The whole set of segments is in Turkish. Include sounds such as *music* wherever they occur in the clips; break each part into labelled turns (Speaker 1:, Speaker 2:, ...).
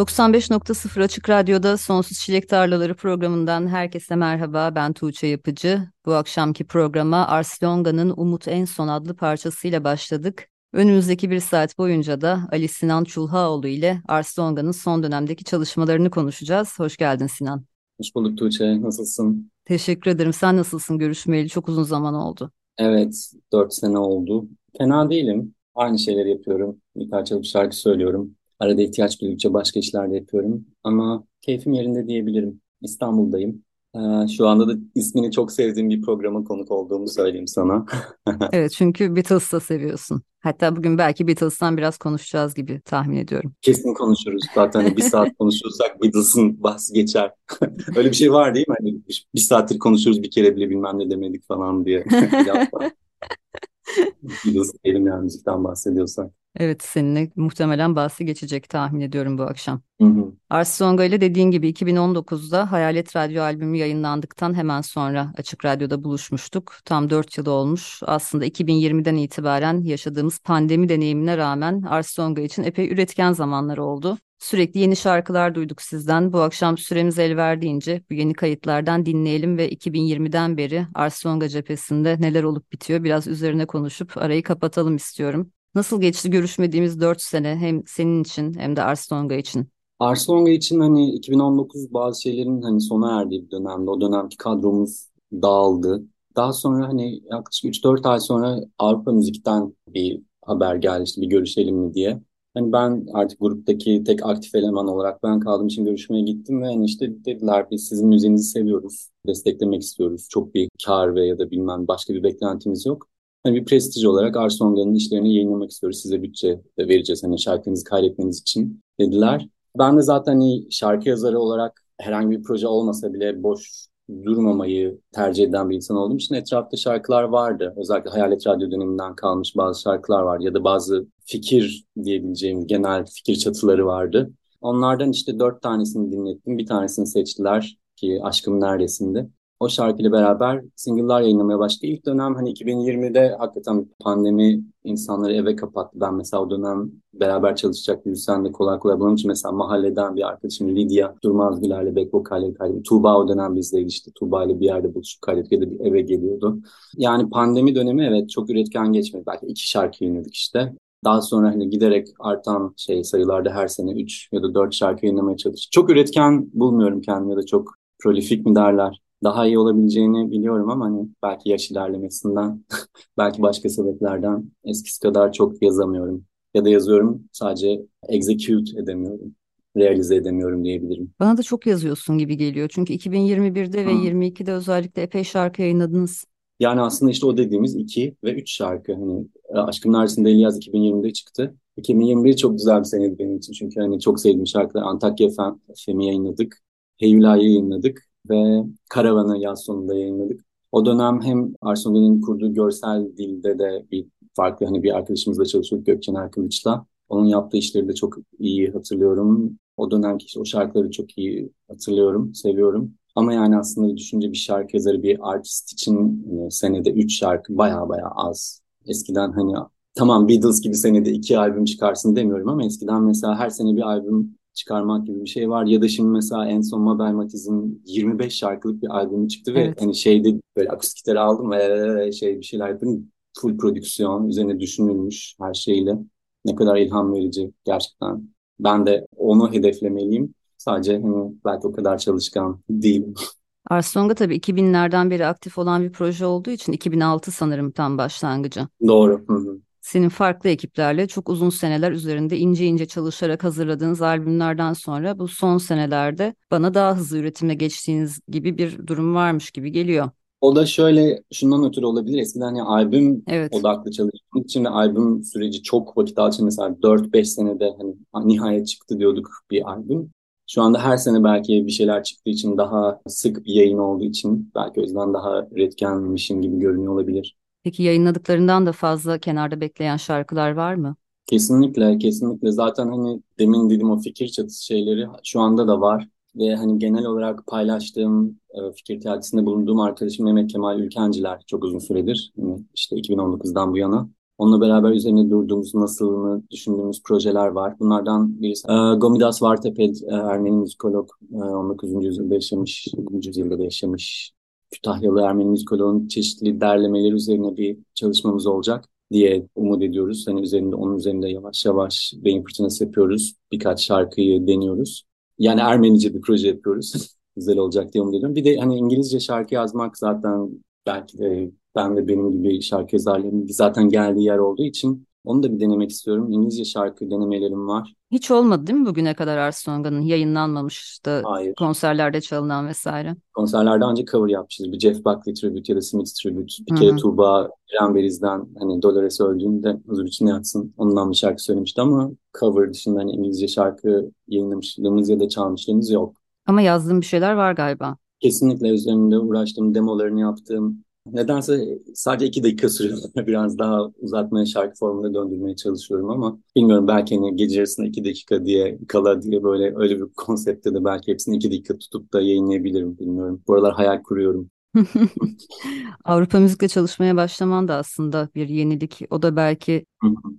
Speaker 1: 95.0 Açık Radyo'da Sonsuz Çilek Tarlaları programından herkese merhaba. Ben Tuğçe Yapıcı. Bu akşamki programa Ars Longa'nın Umut En Son adlı parçasıyla başladık. Önümüzdeki bir saat boyunca da Ali Sinan Çulhaoğlu ile Ars Longa'nın son dönemdeki çalışmalarını konuşacağız. Hoş geldin Sinan.
Speaker 2: Hoş bulduk Tuğçe. Nasılsın?
Speaker 1: Teşekkür ederim. Sen nasılsın? Görüşmeyeli çok uzun zaman oldu.
Speaker 2: Evet, dört sene oldu. Fena değilim. Aynı şeyleri yapıyorum. Birkaç yıl şarkı söylüyorum. Arada ihtiyaç duydukça başka işler de yapıyorum. Ama keyfim yerinde diyebilirim. İstanbul'dayım. Ee, şu anda da ismini çok sevdiğim bir programa konuk olduğumu söyleyeyim sana. *laughs*
Speaker 1: evet çünkü Beatles'ı seviyorsun. Hatta bugün belki Beatles'tan biraz konuşacağız gibi tahmin ediyorum.
Speaker 2: Kesin konuşuruz. Zaten bir saat *laughs* konuşursak Beatles'ın bahsi geçer. *laughs* Öyle bir şey var değil mi? Hani bir saattir konuşuruz bir kere bile bilmem ne demedik falan diye. Beatles diyelim yani müzikten bahsediyorsak.
Speaker 1: Evet seninle muhtemelen bahsi geçecek tahmin ediyorum bu akşam. Hı hı. Ars Songa ile dediğin gibi 2019'da Hayalet Radyo albümü yayınlandıktan hemen sonra Açık Radyo'da buluşmuştuk. Tam 4 yıl olmuş. Aslında 2020'den itibaren yaşadığımız pandemi deneyimine rağmen Ars Songa için epey üretken zamanlar oldu. Sürekli yeni şarkılar duyduk sizden. Bu akşam süremiz el verdiğince bu yeni kayıtlardan dinleyelim ve 2020'den beri Ars Songa cephesinde neler olup bitiyor biraz üzerine konuşup arayı kapatalım istiyorum. Nasıl geçti görüşmediğimiz 4 sene hem senin için hem de Arslonga için?
Speaker 2: Arslonga için hani 2019 bazı şeylerin hani sona erdiği bir dönemde. O dönemki kadromuz dağıldı. Daha sonra hani yaklaşık 3-4 ay sonra Avrupa Müzik'ten bir haber geldi işte bir görüşelim mi diye. Hani ben artık gruptaki tek aktif eleman olarak ben kaldığım için görüşmeye gittim ve hani işte dediler biz sizin müziğinizi seviyoruz, desteklemek istiyoruz. Çok bir kar ve ya da bilmem başka bir beklentimiz yok. Hani bir prestij olarak Arsonga'nın işlerini yayınlamak istiyoruz. Size bütçe vereceğiz hani şarkınızı kaydetmeniz için dediler. Ben de zaten hani şarkı yazarı olarak herhangi bir proje olmasa bile boş durmamayı tercih eden bir insan olduğum için etrafta şarkılar vardı. Özellikle Hayalet Radyo döneminden kalmış bazı şarkılar vardı ya da bazı fikir diyebileceğim genel fikir çatıları vardı. Onlardan işte dört tanesini dinlettim. Bir tanesini seçtiler ki Aşkım Neredesinde o şarkıyla beraber single'lar yayınlamaya başladı. İlk dönem hani 2020'de hakikaten pandemi insanları eve kapattı. Ben mesela o dönem beraber çalışacak müzisyenle kolay kolay bunun için mesela mahalleden bir arkadaşım Lydia Durmaz Güler'le back vokalleri kaydetti. Tuğba o dönem bizle işte Tuğba ile bir yerde buluşup kaydettik ya da bir eve geliyordu. Yani pandemi dönemi evet çok üretken geçmedi. Belki iki şarkı yayınladık işte. Daha sonra hani giderek artan şey sayılarda her sene 3 ya da 4 şarkı yayınlamaya çalıştık. Çok üretken bulmuyorum kendimi ya da çok prolifik mi derler daha iyi olabileceğini biliyorum ama hani belki yaş ilerlemesinden, *laughs* belki başka sebeplerden eskisi kadar çok yazamıyorum. Ya da yazıyorum sadece execute edemiyorum realize edemiyorum diyebilirim.
Speaker 1: Bana da çok yazıyorsun gibi geliyor. Çünkü 2021'de ve 22'de özellikle epey şarkı yayınladınız.
Speaker 2: Yani aslında işte o dediğimiz iki ve üç şarkı. Hani e, Aşkın Neredesinde Eliyaz 2020'de çıktı. 2021 çok güzel bir seneydi benim için. Çünkü hani çok sevdiğim şarkılar. Antakya FM'i yayınladık. Heyula'yı yayınladık ve Karavan'ı yaz sonunda yayınladık. O dönem hem Arsenal'in kurduğu görsel dilde de bir farklı hani bir arkadaşımızla çalışıyorduk Gökçen Erkılıç'la. Onun yaptığı işleri de çok iyi hatırlıyorum. O dönemki o şarkıları çok iyi hatırlıyorum, seviyorum. Ama yani aslında düşünce bir şarkı yazarı, bir artist için hani senede üç şarkı baya baya az. Eskiden hani tamam Beatles gibi senede iki albüm çıkarsın demiyorum ama eskiden mesela her sene bir albüm çıkarmak gibi bir şey var. Ya da şimdi mesela en son Mabel Matiz'in 25 şarkılık bir albümü çıktı ve evet. hani şeyde böyle akustik gitarı aldım ve şey bir şeyler yaptım. Full prodüksiyon, üzerine düşünülmüş her şeyle. Ne kadar ilham verici gerçekten. Ben de onu hedeflemeliyim. Sadece hani belki o kadar çalışkan değilim. *laughs*
Speaker 1: Arsonga tabii 2000'lerden beri aktif olan bir proje olduğu için 2006 sanırım tam başlangıcı.
Speaker 2: Doğru. Hı hı.
Speaker 1: Senin farklı ekiplerle çok uzun seneler üzerinde ince ince çalışarak hazırladığınız albümlerden sonra bu son senelerde bana daha hızlı üretime geçtiğiniz gibi bir durum varmış gibi geliyor.
Speaker 2: O da şöyle şundan ötürü olabilir. Eskiden hani albüm evet. odaklı çalıştığım için ve albüm süreci çok vakit alçın. Mesela 4-5 senede hani nihayet çıktı diyorduk bir albüm. Şu anda her sene belki bir şeyler çıktığı için daha sık bir yayın olduğu için belki o yüzden daha üretkenmişim gibi görünüyor olabilir.
Speaker 1: Peki yayınladıklarından da fazla kenarda bekleyen şarkılar var mı?
Speaker 2: Kesinlikle, kesinlikle. Zaten hani demin dedim o fikir çatısı şeyleri şu anda da var. Ve hani genel olarak paylaştığım e, fikir teatisinde bulunduğum arkadaşım Mehmet Kemal Ülkenciler çok uzun süredir. Yani işte 2019'dan bu yana. Onunla beraber üzerine durduğumuz, nasılını düşündüğümüz projeler var. Bunlardan birisi e, Gomidas Varteped, e, Ermeni müzikolog, e, 19. yüzyılda yaşamış, 20. yüzyılda da yaşamış Kütahyalı Ermeni müzikoloğun çeşitli derlemeleri üzerine bir çalışmamız olacak diye umut ediyoruz. Hani üzerinde onun üzerinde yavaş yavaş beyin fırtınası yapıyoruz. Birkaç şarkıyı deniyoruz. Yani Ermenice bir proje yapıyoruz. *laughs* Güzel olacak diye umut ediyorum. Bir de hani İngilizce şarkı yazmak zaten belki de ben ve benim gibi şarkı yazarlarının zaten geldiği yer olduğu için onu da bir denemek istiyorum. İngilizce şarkı denemelerim var.
Speaker 1: Hiç olmadı değil mi bugüne kadar Arsonga'nın yayınlanmamış da Hayır. konserlerde çalınan vesaire?
Speaker 2: Konserlerde ancak cover yapmışız. Bir Jeff Buckley tribute ya da Smith tribute. Bir kere Tuğba hani Dolores öldüğünde huzur içinde yatsın. Ondan bir şarkı söylemişti ama cover dışında hani İngilizce şarkı yayınlamışlığımız ya da çalmışlığımız yok.
Speaker 1: Ama yazdığım bir şeyler var galiba.
Speaker 2: Kesinlikle üzerinde uğraştım, demolarını yaptım. Nedense sadece iki dakika sürüyor. *laughs* Biraz daha uzatmaya şarkı formunda döndürmeye çalışıyorum ama bilmiyorum belki hani gece yarısında iki dakika diye kala diye böyle öyle bir konseptte de belki hepsini iki dakika tutup da yayınlayabilirim bilmiyorum. Bu aralar hayal kuruyorum. *laughs* *laughs*
Speaker 1: Avrupa müzikle çalışmaya başlaman da aslında bir yenilik. O da belki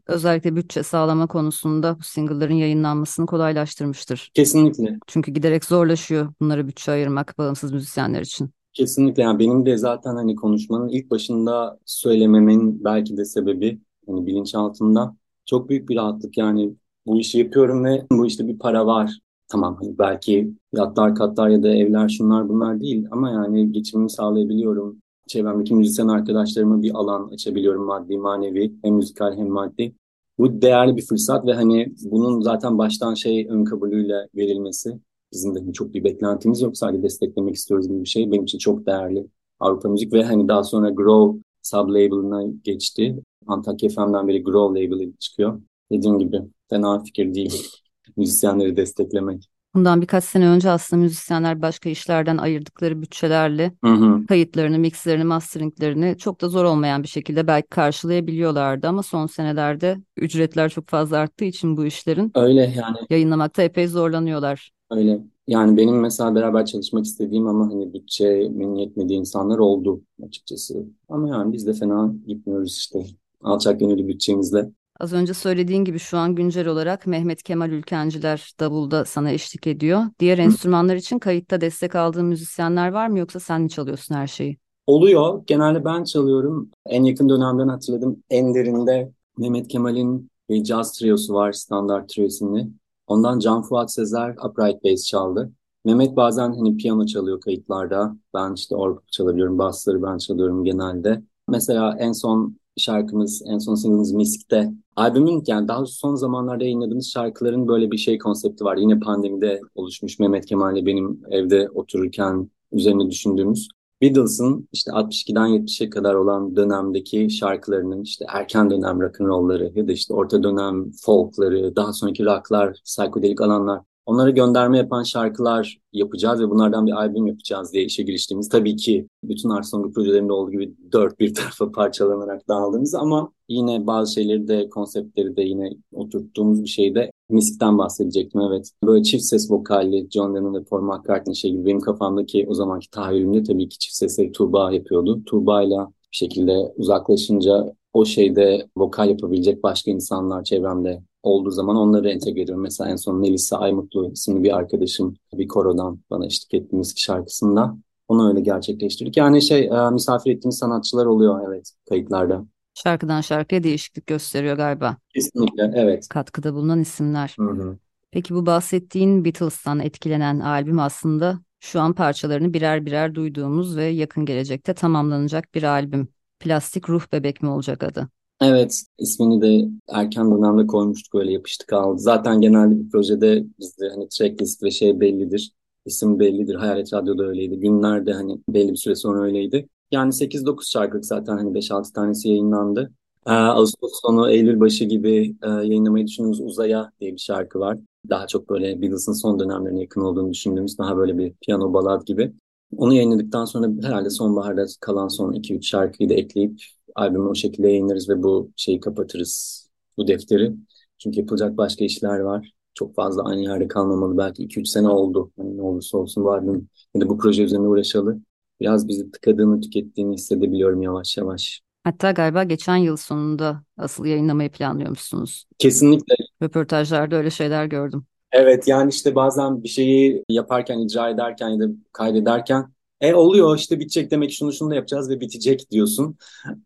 Speaker 1: özellikle bütçe sağlama konusunda bu single'ların yayınlanmasını kolaylaştırmıştır.
Speaker 2: Kesinlikle.
Speaker 1: Çünkü giderek zorlaşıyor bunlara bütçe ayırmak bağımsız müzisyenler için.
Speaker 2: Kesinlikle yani benim de zaten hani konuşmanın ilk başında söylememin belki de sebebi hani bilinçaltımda çok büyük bir rahatlık yani bu işi yapıyorum ve bu işte bir para var. Tamam hani belki yatlar katlar ya da evler şunlar bunlar değil ama yani geçimimi sağlayabiliyorum. Çevremdeki müzisyen arkadaşlarıma bir alan açabiliyorum maddi manevi hem müzikal hem maddi. Bu değerli bir fırsat ve hani bunun zaten baştan şey ön kabulüyle verilmesi Bizim de çok bir beklentimiz yok. Sadece desteklemek istiyoruz gibi bir şey. Benim için çok değerli Avrupa Müzik ve hani daha sonra Grow sub-label'ına geçti. Antakya FM'den beri Grow label'ı çıkıyor. Dediğim gibi fena fikir değil müzisyenleri desteklemek.
Speaker 1: Bundan birkaç sene önce aslında müzisyenler başka işlerden ayırdıkları bütçelerle hı hı. kayıtlarını, mixlerini, masteringlerini çok da zor olmayan bir şekilde belki karşılayabiliyorlardı ama son senelerde ücretler çok fazla arttığı için bu işlerin
Speaker 2: öyle yani
Speaker 1: yayınlamakta epey zorlanıyorlar.
Speaker 2: Öyle. Yani benim mesela beraber çalışmak istediğim ama hani bütçemin yetmediği insanlar oldu açıkçası. Ama yani biz de fena gitmiyoruz işte. Alçak gönüllü bütçemizle.
Speaker 1: Az önce söylediğin gibi şu an güncel olarak Mehmet Kemal Ülkenciler davulda sana eşlik ediyor. Diğer Hı. enstrümanlar için kayıtta destek aldığın müzisyenler var mı yoksa sen mi çalıyorsun her şeyi?
Speaker 2: Oluyor. Genelde ben çalıyorum. En yakın dönemden hatırladım. En derinde Mehmet Kemal'in bir jazz triosu var standart trio isimli. Ondan Can Fuat Sezer upright bass çaldı. Mehmet bazen hani piyano çalıyor kayıtlarda. Ben işte org çalabiliyorum, bassları ben çalıyorum genelde. Mesela en son şarkımız, en son singlemiz Misk'te. Albümün yani daha son zamanlarda yayınladığımız şarkıların böyle bir şey konsepti var. Yine pandemide oluşmuş Mehmet Kemal'le benim evde otururken üzerine düşündüğümüz. Beatles'ın işte 62'den 70'e kadar olan dönemdeki şarkılarının işte erken dönem rock'n'roll'ları ya da işte orta dönem folk'ları, daha sonraki rock'lar, psikodelik alanlar onlara gönderme yapan şarkılar yapacağız ve bunlardan bir albüm yapacağız diye işe giriştiğimiz. Tabii ki bütün Arsongu projelerinde olduğu gibi dört bir *laughs* tarafa parçalanarak dağıldığımız ama yine bazı şeyleri de konseptleri de yine oturttuğumuz bir şeyde Misk'ten bahsedecektim evet. Böyle çift ses vokalli John Lennon ve Paul McCartney şey gibi benim kafamdaki o zamanki tahayyülümde tabii ki çift sesleri Tuğba yapıyordu. Tuğba'yla bir şekilde uzaklaşınca o şeyde vokal yapabilecek başka insanlar çevremde olduğu zaman onları entegre ediyorum. Mesela en son Melisa Aymutlu isimli bir arkadaşım bir korodan bana eşlik ettiğimiz şarkısında. Onu öyle gerçekleştirdik. Yani şey e, misafir ettiğimiz sanatçılar oluyor evet kayıtlarda.
Speaker 1: Şarkıdan şarkıya değişiklik gösteriyor galiba.
Speaker 2: Kesinlikle evet.
Speaker 1: Katkıda bulunan isimler.
Speaker 2: Hı hı.
Speaker 1: Peki bu bahsettiğin Beatles'tan etkilenen albüm aslında şu an parçalarını birer birer duyduğumuz ve yakın gelecekte tamamlanacak bir albüm. Plastik Ruh Bebek mi olacak adı?
Speaker 2: Evet, ismini de erken dönemde koymuştuk öyle yapıştık kaldı. Zaten genelde bir projede bizde hani tracklist ve şey bellidir. İsim bellidir. Hayalet Radyo'da öyleydi. Günlerde hani belli bir süre sonra öyleydi. Yani 8-9 şarkılık zaten hani 5-6 tanesi yayınlandı. Ee, Ağustos sonu, Eylül başı gibi e, yayınlamayı düşündüğümüz Uzaya diye bir şarkı var. Daha çok böyle Beatles'ın son dönemlerine yakın olduğunu düşündüğümüz daha böyle bir piyano balad gibi. Onu yayınladıktan sonra herhalde sonbaharda kalan son 2-3 şarkıyı da ekleyip albümü o şekilde yayınlarız ve bu şeyi kapatırız, bu defteri. Çünkü yapılacak başka işler var. Çok fazla aynı yerde kalmamalı. Belki 2-3 sene oldu. Yani ne olursa olsun bu albüm ya da bu proje üzerine uğraşalı. Biraz bizi tıkadığını, tükettiğini hissedebiliyorum yavaş yavaş.
Speaker 1: Hatta galiba geçen yıl sonunda asıl yayınlamayı planlıyormuşsunuz.
Speaker 2: Kesinlikle.
Speaker 1: Röportajlarda öyle şeyler gördüm.
Speaker 2: Evet yani işte bazen bir şeyi yaparken, icra ederken ya da kaydederken e oluyor işte bitecek demek şunu şunu da yapacağız ve bitecek diyorsun.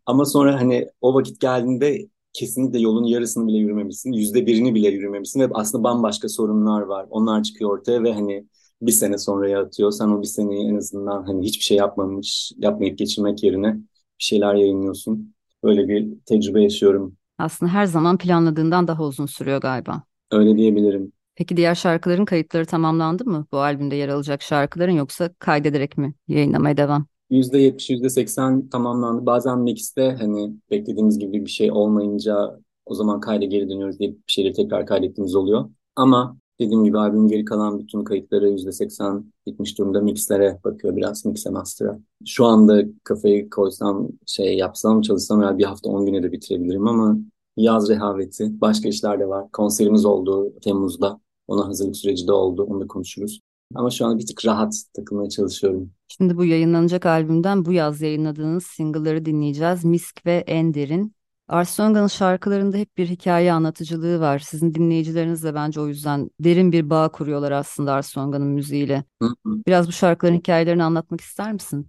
Speaker 2: Ama sonra hani o vakit geldiğinde kesinlikle yolun yarısını bile yürümemişsin. Yüzde birini bile yürümemişsin ve aslında bambaşka sorunlar var. Onlar çıkıyor ortaya ve hani bir sene sonra atıyor. Sen o bir seneyi en azından hani hiçbir şey yapmamış, yapmayıp geçirmek yerine bir şeyler yayınlıyorsun. Böyle bir tecrübe yaşıyorum.
Speaker 1: Aslında her zaman planladığından daha uzun sürüyor galiba.
Speaker 2: Öyle diyebilirim.
Speaker 1: Peki diğer şarkıların kayıtları tamamlandı mı? Bu albümde yer alacak şarkıların yoksa kaydederek mi yayınlamaya devam?
Speaker 2: %70, %80 tamamlandı. Bazen mixte hani beklediğimiz gibi bir şey olmayınca o zaman kayda geri dönüyoruz diye bir şeyleri tekrar kaydettiğimiz oluyor. Ama dediğim gibi albümün geri kalan bütün kayıtları %80 bitmiş durumda mixlere bakıyor biraz mix'e master'a. Şu anda kafayı koysam şey yapsam çalışsam herhalde bir hafta 10 güne de bitirebilirim ama yaz rehaveti başka işler de var. Konserimiz oldu Temmuz'da. Ona hazırlık süreci de oldu. Onu da konuşuruz. Ama şu an bir tık rahat takılmaya çalışıyorum.
Speaker 1: Şimdi bu yayınlanacak albümden bu yaz yayınladığınız single'ları dinleyeceğiz. Misk ve Ender'in. Ars şarkılarında hep bir hikaye anlatıcılığı var. Sizin dinleyicileriniz de bence o yüzden derin bir bağ kuruyorlar aslında Ars müziğiyle. Hı hı. Biraz bu şarkıların hikayelerini anlatmak ister misin?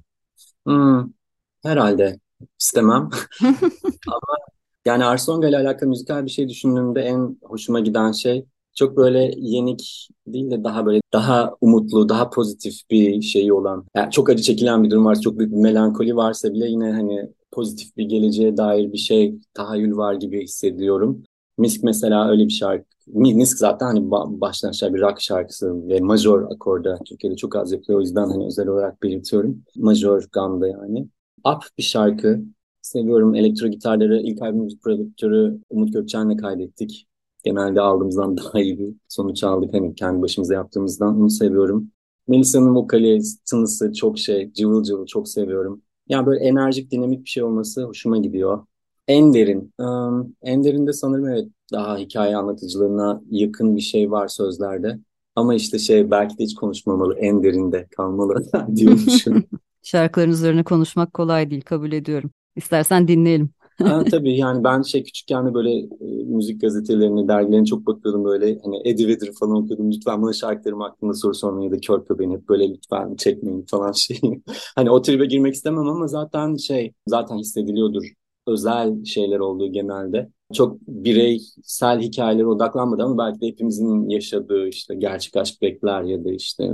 Speaker 2: Hı, herhalde istemem. *laughs* Ama yani Ars ile alakalı müzikal bir şey düşündüğümde en hoşuma giden şey çok böyle yenik değil de daha böyle daha umutlu, daha pozitif bir şeyi olan. Yani çok acı çekilen bir durum var, çok büyük bir melankoli varsa bile yine hani pozitif bir geleceğe dair bir şey, tahayyül var gibi hissediyorum. Misk mesela öyle bir şarkı. Misk zaten hani baştan aşağı bir rock şarkısı ve major akorda Türkiye'de çok az yapıyor. O yüzden hani özel olarak belirtiyorum. Major gamda yani. Up bir şarkı. Seviyorum elektro gitarları. İlk albüm müzik prodüktörü Umut Gökçen'le kaydettik genelde aldığımızdan *laughs* daha iyi bir sonuç aldık. Hani kendi başımıza yaptığımızdan onu seviyorum. Melisa'nın vokali, tınısı çok şey, cıvıl cıvıl çok seviyorum. Yani böyle enerjik, dinamik bir şey olması hoşuma gidiyor. Ender'in, um, Ender'in de sanırım evet daha hikaye anlatıcılığına yakın bir şey var sözlerde. Ama işte şey belki de hiç konuşmamalı, Ender'inde kalmalı *laughs* diyormuşum. *laughs*
Speaker 1: Şarkıların üzerine konuşmak kolay değil, kabul ediyorum. İstersen dinleyelim
Speaker 2: ha, tabii yani ben şey küçükken de böyle e, müzik gazetelerine, dergilerine çok bakıyordum böyle hani Eddie Vedder falan okuyordum. Lütfen bana şarkılarım hakkında soru sormayın ya da kör köpeğini hep böyle lütfen çekmeyin falan *laughs* şey. hani o tribe girmek istemem ama zaten şey zaten hissediliyordur özel şeyler olduğu genelde. Çok bireysel hikayelere odaklanmadı ama belki de hepimizin yaşadığı işte gerçek aşk bekler ya da işte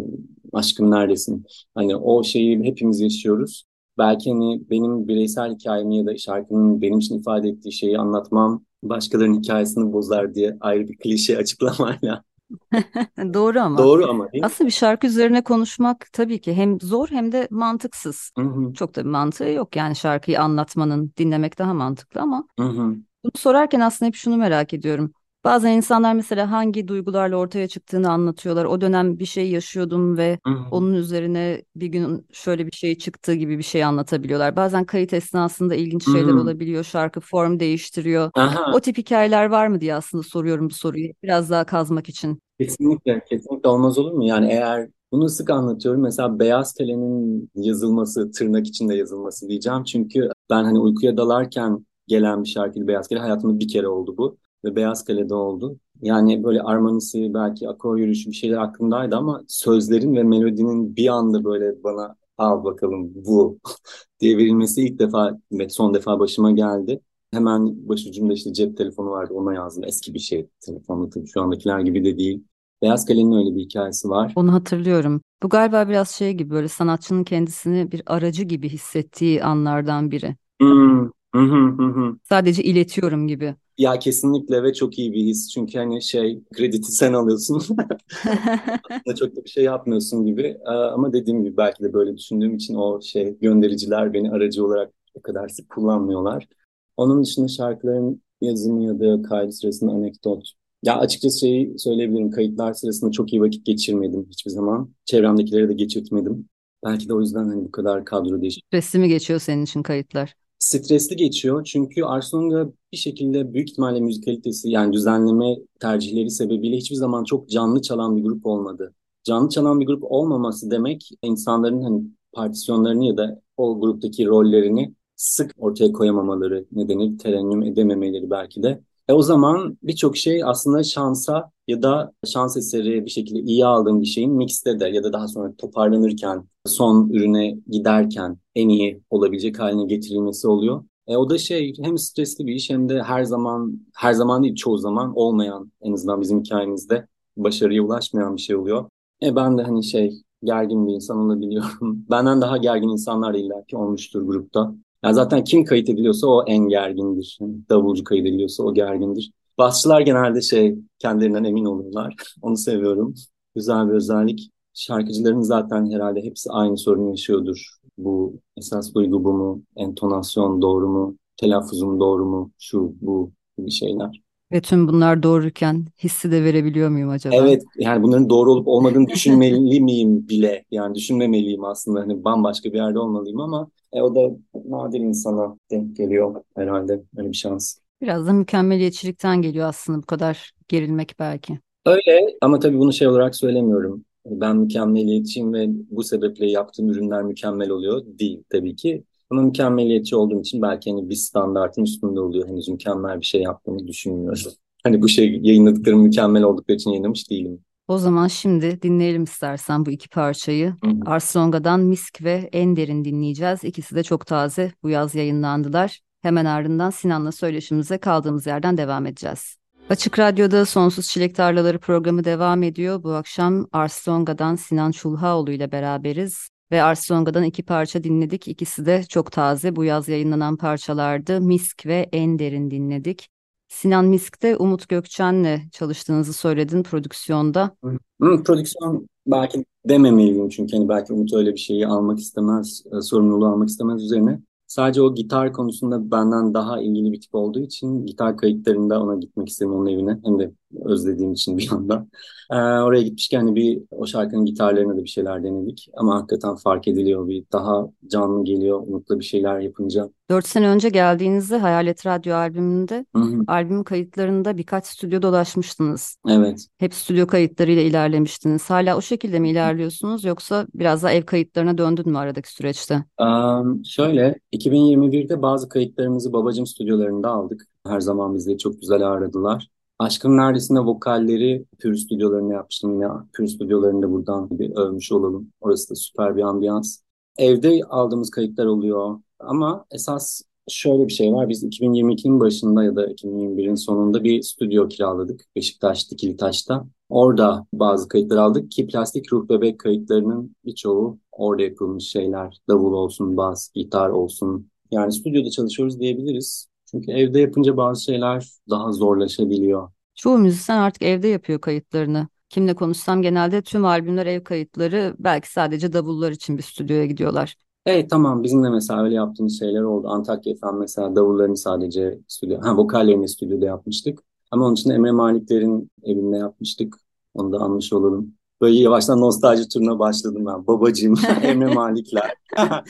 Speaker 2: aşkın neredesin? Hani o şeyi hepimiz yaşıyoruz belki hani benim bireysel hikayemi ya da şarkının benim için ifade ettiği şeyi anlatmam başkalarının hikayesini bozar diye ayrı bir klişe *laughs* açıklamayla. *laughs*
Speaker 1: Doğru ama.
Speaker 2: Doğru ama değil
Speaker 1: mi? Aslında bir şarkı üzerine konuşmak tabii ki hem zor hem de mantıksız. Hı hı. Çok da bir mantığı yok yani şarkıyı anlatmanın, dinlemek daha mantıklı ama hı hı. bunu sorarken aslında hep şunu merak ediyorum. Bazen insanlar mesela hangi duygularla ortaya çıktığını anlatıyorlar. O dönem bir şey yaşıyordum ve Hı-hı. onun üzerine bir gün şöyle bir şey çıktı gibi bir şey anlatabiliyorlar. Bazen kayıt esnasında ilginç şeyler Hı-hı. olabiliyor. Şarkı form değiştiriyor. Aha. O tip hikayeler var mı diye aslında soruyorum bu soruyu. Biraz daha kazmak için.
Speaker 2: Kesinlikle, kesinlikle olmaz olur mu? Yani eğer bunu sık anlatıyorum. Mesela beyaz telenin yazılması, tırnak içinde yazılması diyeceğim. Çünkü ben hani uykuya dalarken gelen bir şarkıydı Beyaz Kale. Hayatımda bir kere oldu bu ve Beyaz Kale'de oldu. Yani böyle armonisi belki akor yürüyüşü bir şeyler aklımdaydı ama sözlerin ve melodinin bir anda böyle bana al bakalım bu *laughs* diye verilmesi ilk defa ve son defa başıma geldi. Hemen başucumda işte cep telefonu vardı ona yazdım. Eski bir şey telefonla tabii şu andakiler gibi de değil. Beyaz Kale'nin öyle bir hikayesi var.
Speaker 1: Onu hatırlıyorum. Bu galiba biraz şey gibi böyle sanatçının kendisini bir aracı gibi hissettiği anlardan biri.
Speaker 2: Hmm.
Speaker 1: Sadece iletiyorum gibi.
Speaker 2: Ya kesinlikle ve çok iyi bir his. Çünkü hani şey krediti sen alıyorsun. *laughs* *laughs* Aslında çok da bir şey yapmıyorsun gibi. Ee, ama dediğim gibi belki de böyle düşündüğüm için o şey göndericiler beni aracı olarak o kadar sık kullanmıyorlar. Onun dışında şarkıların yazımı ya da kaydı sırasında anekdot. Ya açıkçası şeyi söyleyebilirim. Kayıtlar sırasında çok iyi vakit geçirmedim hiçbir zaman. Çevremdekilere de geçirtmedim. Belki de o yüzden hani bu kadar kadro değişik.
Speaker 1: Stresli mi geçiyor senin için kayıtlar?
Speaker 2: Stresli geçiyor çünkü Arsenal'da bir şekilde büyük ihtimalle müzikalitesi yani düzenleme tercihleri sebebiyle hiçbir zaman çok canlı çalan bir grup olmadı. Canlı çalan bir grup olmaması demek insanların hani partisyonlarını ya da o gruptaki rollerini sık ortaya koyamamaları nedeni terennüm edememeleri belki de. E o zaman birçok şey aslında şansa ya da şans eseri bir şekilde iyi aldığım bir şeyin mixte de ya da daha sonra toparlanırken son ürüne giderken en iyi olabilecek haline getirilmesi oluyor. E, o da şey hem stresli bir iş hem de her zaman her zaman değil çoğu zaman olmayan en azından bizim hikayemizde başarıya ulaşmayan bir şey oluyor. E ben de hani şey gergin bir insan olabiliyorum. *laughs* Benden daha gergin insanlar illaki olmuştur grupta. Yani zaten kim kayıt ediliyorsa o en gergindir. Davulcu kayıt ediliyorsa o gergindir. Basçılar genelde şey kendilerinden emin oluyorlar. *laughs* Onu seviyorum. Güzel bir özellik. Şarkıcıların zaten herhalde hepsi aynı sorun yaşıyordur. Bu esas duygu bu mu? Entonasyon doğru mu? Telaffuzum doğru mu? Şu bu gibi şeyler.
Speaker 1: Ve tüm bunlar doğruyken hissi de verebiliyor muyum acaba?
Speaker 2: Evet yani bunların doğru olup olmadığını *laughs* düşünmeli miyim bile? Yani düşünmemeliyim aslında. Hani bambaşka bir yerde olmalıyım ama e, o da nadir insana denk geliyor herhalde. Öyle bir şans.
Speaker 1: Biraz da mükemmeliyetçilikten geliyor aslında bu kadar gerilmek belki.
Speaker 2: Öyle ama tabii bunu şey olarak söylemiyorum. Ben mükemmeliyetçiyim ve bu sebeple yaptığım ürünler mükemmel oluyor. Değil tabii ki. Ama mükemmeliyetçi olduğum için belki hani bir standartın üstünde oluyor. Henüz mükemmel bir şey yaptığımı düşünmüyorum. *laughs* Hani bu şey yayınladıklarım mükemmel oldukları için yayınlamış değilim.
Speaker 1: O zaman şimdi dinleyelim istersen bu iki parçayı. Arslonga'dan Misk ve En Derin dinleyeceğiz. İkisi de çok taze bu yaz yayınlandılar. Hemen ardından Sinan'la söyleşimize kaldığımız yerden devam edeceğiz. Açık Radyo'da Sonsuz Çilek Tarlaları programı devam ediyor. Bu akşam Arslonga'dan Sinan Çulhaoğlu ile beraberiz. Ve Arslonga'dan iki parça dinledik. İkisi de çok taze bu yaz yayınlanan parçalardı. Misk ve En Derin dinledik. Sinan Misk'te Umut Gökçen'le çalıştığınızı söyledin prodüksiyonda.
Speaker 2: Hı, prodüksiyon belki dememeliyim çünkü hani belki Umut öyle bir şeyi almak istemez, e, sorumluluğu almak istemez üzerine. Sadece o gitar konusunda benden daha ilgili bir tip olduğu için gitar kayıtlarında ona gitmek istedim onun evine. Hem de özlediğim için bir yandan. Ee, oraya gitmişken hani bir o şarkının gitarlarına da bir şeyler denedik. Ama hakikaten fark ediliyor. Bir daha canlı geliyor. Umut'la bir şeyler yapınca.
Speaker 1: Dört sene önce geldiğinizde Hayalet Radyo albümünde Hı-hı. albüm kayıtlarında birkaç stüdyo dolaşmıştınız.
Speaker 2: Evet.
Speaker 1: Hep stüdyo kayıtlarıyla ilerlemiştiniz. Hala o şekilde mi ilerliyorsunuz yoksa biraz daha ev kayıtlarına döndün mü aradaki süreçte?
Speaker 2: Um, şöyle 2021'de bazı kayıtlarımızı babacım stüdyolarında aldık. Her zaman bizi çok güzel ağırladılar. Aşkın Neredesinde vokalleri Pür stüdyolarında yapmıştım. Ya Pür stüdyolarında buradan bir övmüş olalım. Orası da süper bir ambiyans. Evde aldığımız kayıtlar oluyor. Ama esas şöyle bir şey var. Biz 2022'nin başında ya da 2021'in sonunda bir stüdyo kiraladık. Beşiktaş, Dikilitaş'ta. Orada bazı kayıtlar aldık ki plastik ruh bebek kayıtlarının birçoğu orada yapılmış şeyler. Davul olsun, bas, gitar olsun. Yani stüdyoda çalışıyoruz diyebiliriz. Çünkü evde yapınca bazı şeyler daha zorlaşabiliyor.
Speaker 1: Çoğu müzisyen artık evde yapıyor kayıtlarını. Kimle konuşsam genelde tüm albümler ev kayıtları belki sadece davullar için bir stüdyoya gidiyorlar.
Speaker 2: Evet tamam bizim de mesela öyle yaptığımız şeyler oldu. Antakya FM mesela davullarını sadece stüdyo, ha vokallerini stüdyoda yapmıştık. Ama onun için Emre Malikler'in evinde yapmıştık. Onu da anmış olalım. Böyle yavaştan nostalji turuna başladım ben. Babacığım, *laughs* Emre Malikler. *laughs*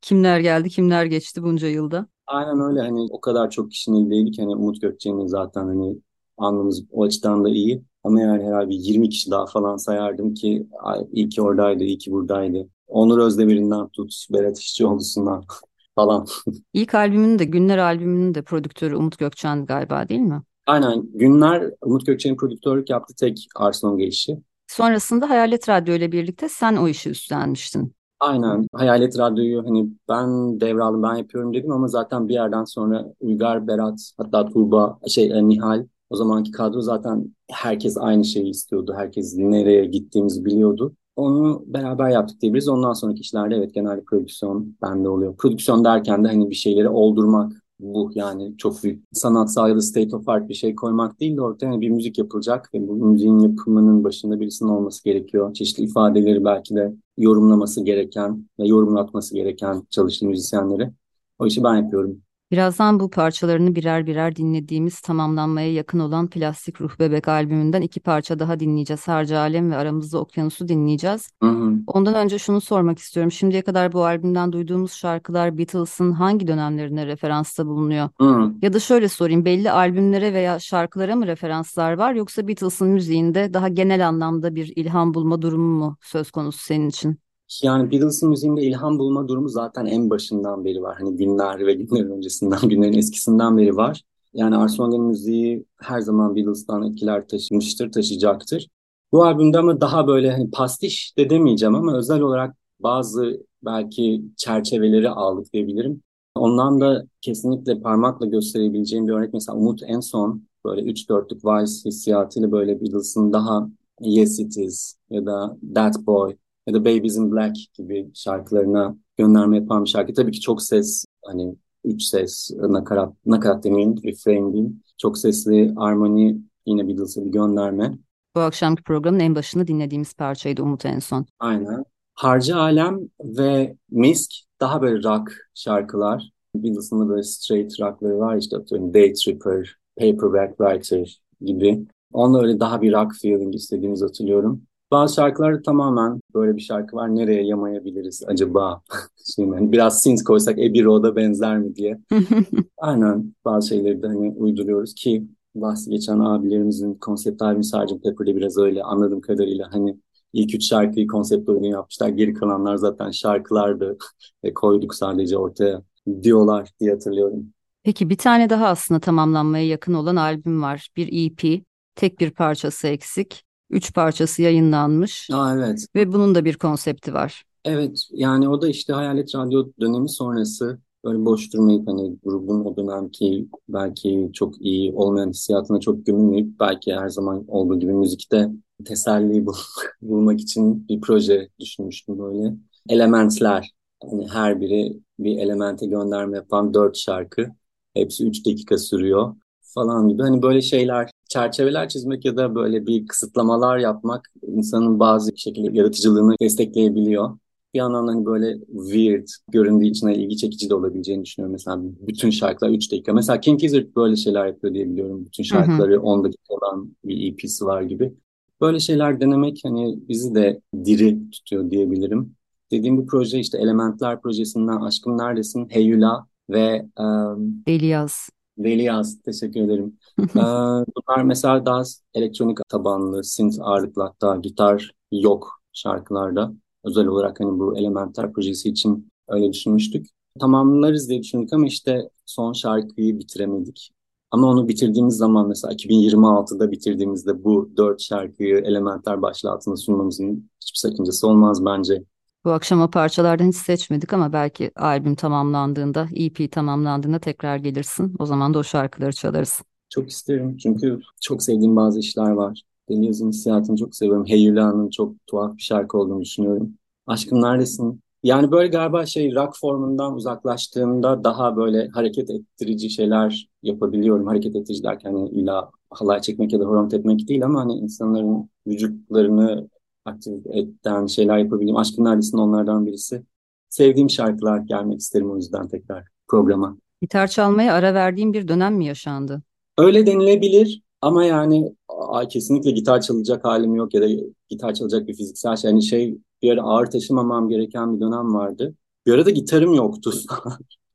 Speaker 1: kimler geldi, kimler geçti bunca yılda?
Speaker 2: Aynen öyle hani o kadar çok kişinin değildik. Hani Umut Gökçen'in zaten hani anlamız o açıdan da iyi. Ama yani herhalde 20 kişi daha falan sayardım ki iyi ki oradaydı, iyi ki buradaydı. Onur Özdemir'inden tut, Berat İşçioğlu'sundan *laughs* falan.
Speaker 1: İlk albümünün de Günler albümünün de prodüktörü Umut Gökçen galiba değil mi?
Speaker 2: Aynen. Günler Umut Gökçen'in prodüktörlük yaptığı tek Arsenal gelişi.
Speaker 1: Sonrasında Hayalet Radyo ile birlikte sen o işi üstlenmiştin.
Speaker 2: Aynen. Hayalet Radyo'yu hani ben devraldım, ben yapıyorum dedim ama zaten bir yerden sonra Uygar, Berat, hatta Tuğba, şey e, Nihal o zamanki kadro zaten herkes aynı şeyi istiyordu. Herkes nereye gittiğimizi biliyordu. Onu beraber yaptık diyebiliriz. Ondan sonraki işlerde evet genelde prodüksiyon bende oluyor. Prodüksiyon derken de hani bir şeyleri oldurmak, bu yani çok büyük sanatsal ya da state of art bir şey koymak değil de ortaya yani bir müzik yapılacak ve bu müziğin yapımının başında birisinin olması gerekiyor. Çeşitli ifadeleri belki de yorumlaması gereken ve yorumlatması gereken çalışan müzisyenleri. O işi ben yapıyorum.
Speaker 1: Birazdan bu parçalarını birer birer dinlediğimiz tamamlanmaya yakın olan Plastik Ruh Bebek albümünden iki parça daha dinleyeceğiz. Harca Alem ve Aramızda Okyanus'u dinleyeceğiz. Hı hı. Ondan önce şunu sormak istiyorum. Şimdiye kadar bu albümden duyduğumuz şarkılar Beatles'ın hangi dönemlerine referansta bulunuyor? Hı. Ya da şöyle sorayım belli albümlere veya şarkılara mı referanslar var yoksa Beatles'ın müziğinde daha genel anlamda bir ilham bulma durumu mu söz konusu senin için?
Speaker 2: Yani Beatles'ın müziğinde ilham bulma durumu zaten en başından beri var. Hani günler ve günler öncesinden, *laughs* günlerin eskisinden beri var. Yani Armstrong'un müziği her zaman Beatles'tan etkiler taşımıştır, taşıyacaktır. Bu albümde ama daha böyle hani pastiş de demeyeceğim ama özel olarak bazı belki çerçeveleri aldık diyebilirim. Ondan da kesinlikle parmakla gösterebileceğim bir örnek mesela Umut en son böyle 3-4'lük Vice hissiyatıyla böyle Beatles'ın daha Yes It Is ya da That Boy ya da Babies in Black gibi şarkılarına gönderme yapan bir şarkı. Tabii ki çok ses hani üç ses nakarat, nakarat demeyeyim, refrain diyeyim. Çok sesli armoni yine Beatles'a bir gönderme.
Speaker 1: Bu akşamki programın en başında dinlediğimiz parçaydı Umut en son.
Speaker 2: Aynen. Harcı Alem ve Misk daha böyle rock şarkılar. Beatles'ın da böyle straight rockları var işte atıyorum Day Tripper, Paperback Writer gibi. Onunla öyle daha bir rock feeling istediğimizi hatırlıyorum. Bazı şarkılar tamamen böyle bir şarkı var. Nereye yamayabiliriz acaba? *laughs* Şimdi hani biraz synth koysak Abbey Road'a benzer mi diye. *laughs* Aynen bazı şeyleri de hani uyduruyoruz ki bahsi geçen abilerimizin konsept albümü Sgt. Pepper'de biraz öyle anladığım kadarıyla hani ilk üç şarkıyı konsept oyunu yapmışlar. Geri kalanlar zaten şarkılardı *laughs* ve koyduk sadece ortaya diyorlar diye hatırlıyorum.
Speaker 1: Peki bir tane daha aslında tamamlanmaya yakın olan albüm var. Bir EP. Tek bir parçası eksik. Üç parçası yayınlanmış.
Speaker 2: Aa, evet.
Speaker 1: Ve bunun da bir konsepti var.
Speaker 2: Evet yani o da işte Hayalet Radyo dönemi sonrası böyle boş durmayıp hani grubun o dönemki belki çok iyi olmayan hissiyatına çok gömülmeyip belki her zaman olduğu gibi müzikte teselli bul *laughs* bulmak için bir proje düşünmüştüm böyle. Elementler hani her biri bir elemente gönderme yapan dört şarkı. Hepsi üç dakika sürüyor falan gibi. Hani böyle şeyler çerçeveler çizmek ya da böyle bir kısıtlamalar yapmak insanın bazı şekilde yaratıcılığını destekleyebiliyor. Bir yandan hani böyle weird göründüğü için hani ilgi çekici de olabileceğini düşünüyorum. Mesela bütün şarkılar 3 dakika. Mesela King Gizzard böyle şeyler yapıyor diye biliyorum. Bütün şarkıları hı hı. 10 dakika olan bir EP'si var gibi. Böyle şeyler denemek hani bizi de diri tutuyor diyebilirim. Dediğim bu proje işte Elementler projesinden Aşkım Neredesin, Heyula ve
Speaker 1: um, Elias.
Speaker 2: Veli Yaz, teşekkür ederim. *laughs* ee, bunlar mesela daha elektronik tabanlı, synth ağırlıklı hatta gitar yok şarkılarda. Özel olarak hani bu Elementer projesi için öyle düşünmüştük. Tamamlarız diye düşündük ama işte son şarkıyı bitiremedik. Ama onu bitirdiğimiz zaman mesela 2026'da bitirdiğimizde bu dört şarkıyı Elementer başlığı altında sunmamızın hiçbir sakıncası olmaz bence.
Speaker 1: Bu akşam o parçalardan hiç seçmedik ama belki albüm tamamlandığında, EP tamamlandığında tekrar gelirsin. O zaman da o şarkıları çalarız.
Speaker 2: Çok isterim çünkü çok sevdiğim bazı işler var. Deniz'in hissiyatını çok seviyorum. Heyula'nın çok tuhaf bir şarkı olduğunu düşünüyorum. Aşkım neredesin? Yani böyle galiba şey rock formundan uzaklaştığımda daha böyle hareket ettirici şeyler yapabiliyorum. Hareket ettirici derken hani illa halay çekmek ya da horon tepmek değil ama hani insanların vücutlarını aktif eden şeyler yapabildiğim. Aşkın Neredesin onlardan birisi. Sevdiğim şarkılar gelmek isterim o yüzden tekrar programa.
Speaker 1: Gitar çalmaya ara verdiğim bir dönem mi yaşandı?
Speaker 2: Öyle denilebilir ama yani ay, kesinlikle gitar çalacak halim yok ya da gitar çalacak bir fiziksel şey. Yani şey bir ara ağır taşımamam gereken bir dönem vardı. Bir arada gitarım yoktu.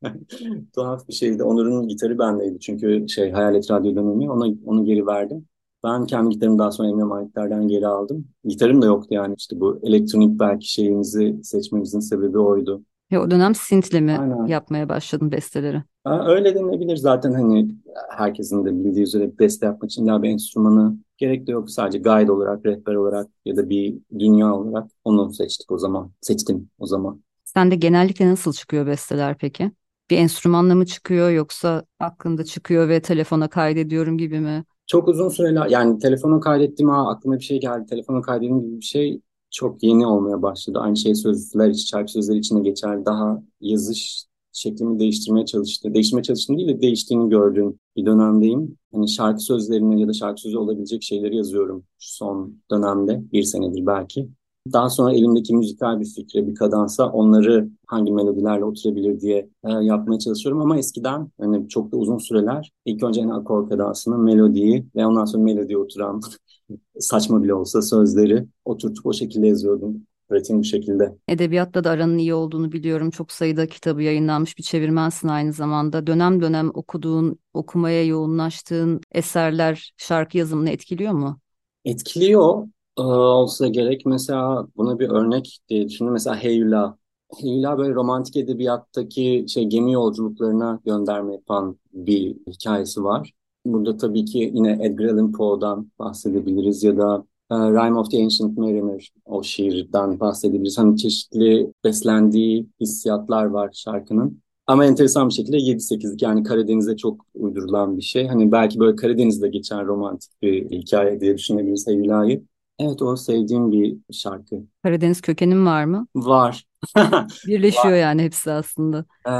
Speaker 2: *laughs* Tuhaf bir şeydi. Onur'un gitarı bendeydi çünkü şey Hayalet Radyo dönemi. Ona, onu geri verdim. Ben kendi gitarımı daha sonra Emre Malikler'den geri aldım. Gitarım da yoktu yani işte bu elektronik belki şeyimizi seçmemizin sebebi oydu.
Speaker 1: Ya o dönem synth'le mi Aynen. yapmaya başladın besteleri?
Speaker 2: Ha, öyle denebilir zaten hani herkesin de bildiği üzere beste yapmak için daha bir enstrümanı gerek de yok. Sadece guide olarak, rehber olarak ya da bir dünya olarak onu seçtik o zaman. Seçtim o zaman.
Speaker 1: Sen de genellikle nasıl çıkıyor besteler peki? Bir enstrümanla mı çıkıyor yoksa aklında çıkıyor ve telefona kaydediyorum gibi mi?
Speaker 2: Çok uzun süreler yani telefona kaydettim ha aklıma bir şey geldi. Telefona kaydettiğim gibi bir şey çok yeni olmaya başladı. Aynı şey sözler için, şarkı sözleri için de geçer. Daha yazış şeklimi değiştirmeye çalıştı. Değiştirmeye çalıştım değil de değiştiğini gördüğüm bir dönemdeyim. Hani şarkı sözlerini ya da şarkı sözü olabilecek şeyleri yazıyorum şu son dönemde. Bir senedir belki. Daha sonra elimdeki müzikal bir fikre, bir kadansa onları hangi melodilerle oturabilir diye e, yapmaya çalışıyorum. Ama eskiden hani çok da uzun süreler ilk önce en akor kadansını, melodiyi ve ondan sonra melodiye oturan *laughs* saçma bile olsa sözleri oturtup o şekilde yazıyordum. Pratiğim bu şekilde.
Speaker 1: Edebiyatla da aranın iyi olduğunu biliyorum. Çok sayıda kitabı yayınlanmış bir çevirmensin aynı zamanda. Dönem dönem okuduğun, okumaya yoğunlaştığın eserler şarkı yazımını etkiliyor mu?
Speaker 2: Etkiliyor e, olsa gerek. Mesela buna bir örnek diye düşündüm. Mesela Heyula. Heyula böyle romantik edebiyattaki şey gemi yolculuklarına gönderme yapan bir hikayesi var. Burada tabii ki yine Edgar Allan Poe'dan bahsedebiliriz ya da e, Rime of the Ancient Mariner o şiirden bahsedebiliriz. Hani çeşitli beslendiği hissiyatlar var şarkının. Ama enteresan bir şekilde 7-8'lik yani Karadeniz'e çok uydurulan bir şey. Hani belki böyle Karadeniz'de geçen romantik bir hikaye diye düşünebiliriz Eylül'ü. Evet o sevdiğim bir şarkı.
Speaker 1: Karadeniz kökenin var mı?
Speaker 2: Var. *laughs*
Speaker 1: Birleşiyor var. yani hepsi aslında.
Speaker 2: Ee,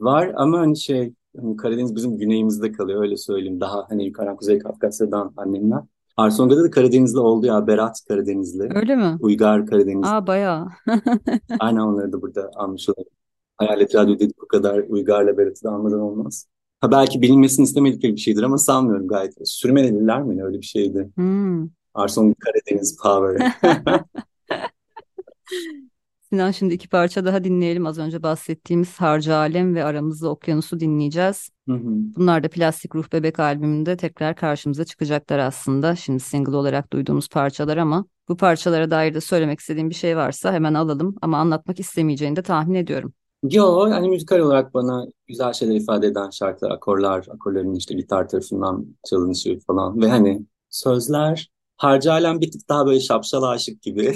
Speaker 2: var ama hani şey hani Karadeniz bizim güneyimizde kalıyor öyle söyleyeyim. Daha hani yukarı Kuzey Kafkasya'dan annemler. Arsonga'da da Karadenizli oldu ya. Berat Karadenizli.
Speaker 1: Öyle mi?
Speaker 2: Uygar Karadenizli.
Speaker 1: Aa bayağı. *laughs*
Speaker 2: Aynen onları da burada almış olalım. Hayalet Radyo dedik bu kadar Uygar'la Berat'ı da anmadan olmaz. Ha belki bilinmesini istemedikleri bir şeydir ama sanmıyorum gayet. Sürmelediler mi öyle bir şeydi. Hmm. Arson Karadeniz Power. *laughs* *laughs*
Speaker 1: Sinan şimdi iki parça daha dinleyelim. Az önce bahsettiğimiz Harcı Alem ve Aramızda Okyanus'u dinleyeceğiz. Hı hı. Bunlar da Plastik Ruh Bebek albümünde tekrar karşımıza çıkacaklar aslında. Şimdi single olarak duyduğumuz parçalar ama bu parçalara dair de söylemek istediğim bir şey varsa hemen alalım. Ama anlatmak istemeyeceğini de tahmin ediyorum.
Speaker 2: Yo, yani müzikal olarak bana güzel şeyler ifade eden şarkılar, akorlar, akorların işte gitar tarafından çalınışı falan ve hani sözler Harcı Alem bir tık daha böyle şapşal aşık gibi.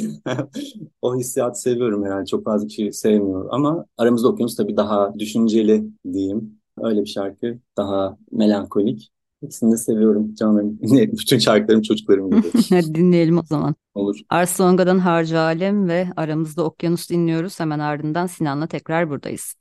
Speaker 2: *laughs* o hissiyatı seviyorum herhalde. Çok fazla kişi sevmiyor. Ama Aramızda Okyanus tabii daha düşünceli diyeyim. Öyle bir şarkı. Daha melankolik. İkisini de seviyorum canım. Bütün şarkılarım çocuklarım gibi. *laughs*
Speaker 1: Hadi dinleyelim o zaman.
Speaker 2: Olur.
Speaker 1: Arslonga'dan Harcı Alem ve Aramızda Okyanus dinliyoruz. Hemen ardından Sinan'la tekrar buradayız.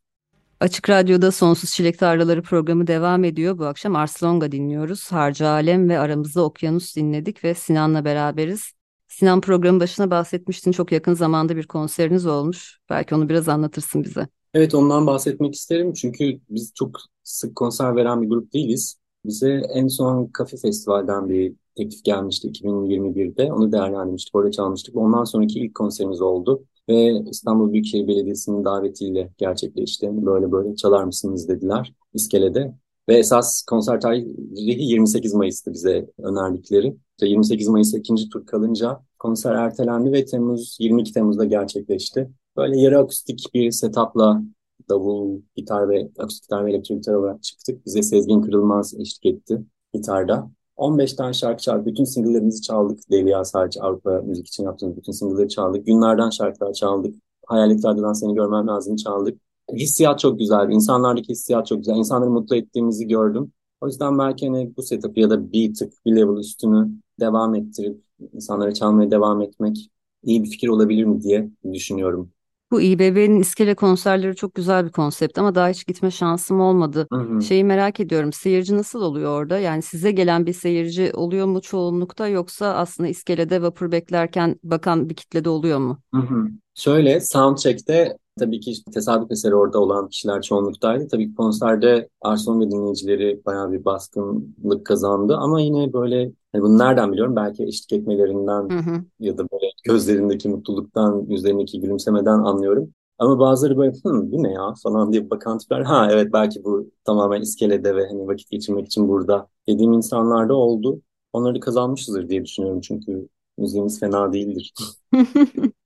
Speaker 1: Açık Radyo'da Sonsuz Çilek Tarlaları programı devam ediyor. Bu akşam Arslonga dinliyoruz. Harcı Alem ve aramızda Okyanus dinledik ve Sinan'la beraberiz. Sinan programın başına bahsetmiştin. Çok yakın zamanda bir konseriniz olmuş. Belki onu biraz anlatırsın bize.
Speaker 2: Evet ondan bahsetmek isterim. Çünkü biz çok sık konser veren bir grup değiliz. Bize en son Kafe Festival'den bir teklif gelmişti 2021'de. Onu değerlendirmiştik, orada çalmıştık. Ondan sonraki ilk konserimiz oldu. Ve İstanbul Büyükşehir Belediyesi'nin davetiyle gerçekleşti. Böyle böyle çalar mısınız dediler iskelede. Ve esas konser tarihi 28 Mayıs'tı bize önerdikleri. 28 Mayıs'a ikinci tur kalınca konser ertelendi ve Temmuz 22 Temmuz'da gerçekleşti. Böyle yarı akustik bir setupla davul, gitar ve akustik gitar ve elektrik gitar olarak çıktık. Bize Sezgin Kırılmaz eşlik etti gitarda. 15 tane şarkı çaldık. Bütün single'larımızı çaldık. Delia sadece Avrupa müzik için yaptığımız bütün single'ları çaldık. Günlerden şarkılar çaldık. Hayalet Radyo'dan Seni Görmem Lazım çaldık. Hissiyat çok güzeldi. İnsanlardaki hissiyat çok güzel. İnsanları mutlu ettiğimizi gördüm. O yüzden belki hani bu setup ya da bir tık bir level üstünü devam ettirip insanlara çalmaya devam etmek iyi bir fikir olabilir mi diye düşünüyorum.
Speaker 1: Bu İBB'nin iskele konserleri çok güzel bir konsept ama daha hiç gitme şansım olmadı. Hı hı. Şeyi merak ediyorum. Seyirci nasıl oluyor orada? Yani size gelen bir seyirci oluyor mu çoğunlukta yoksa aslında iskelede vapur beklerken bakan bir kitlede oluyor mu?
Speaker 2: Hı hı. Şöyle soundcheck'te tabii ki tesadüf eseri orada olan kişiler çoğunluktaydı. Tabii ki konserde Arson ve dinleyicileri bayağı bir baskınlık kazandı ama yine böyle hani bunu nereden biliyorum? Belki eşlik etmelerinden hı hı. ya da böyle gözlerindeki mutluluktan, yüzlerindeki gülümsemeden anlıyorum. Ama bazıları böyle Hı, bu ne ya falan diye bakan tipler. Ha evet belki bu tamamen iskelede ve hani vakit geçirmek için burada dediğim insanlar da oldu. Onları kazanmışızdır diye düşünüyorum çünkü müziğimiz fena değildir. *laughs*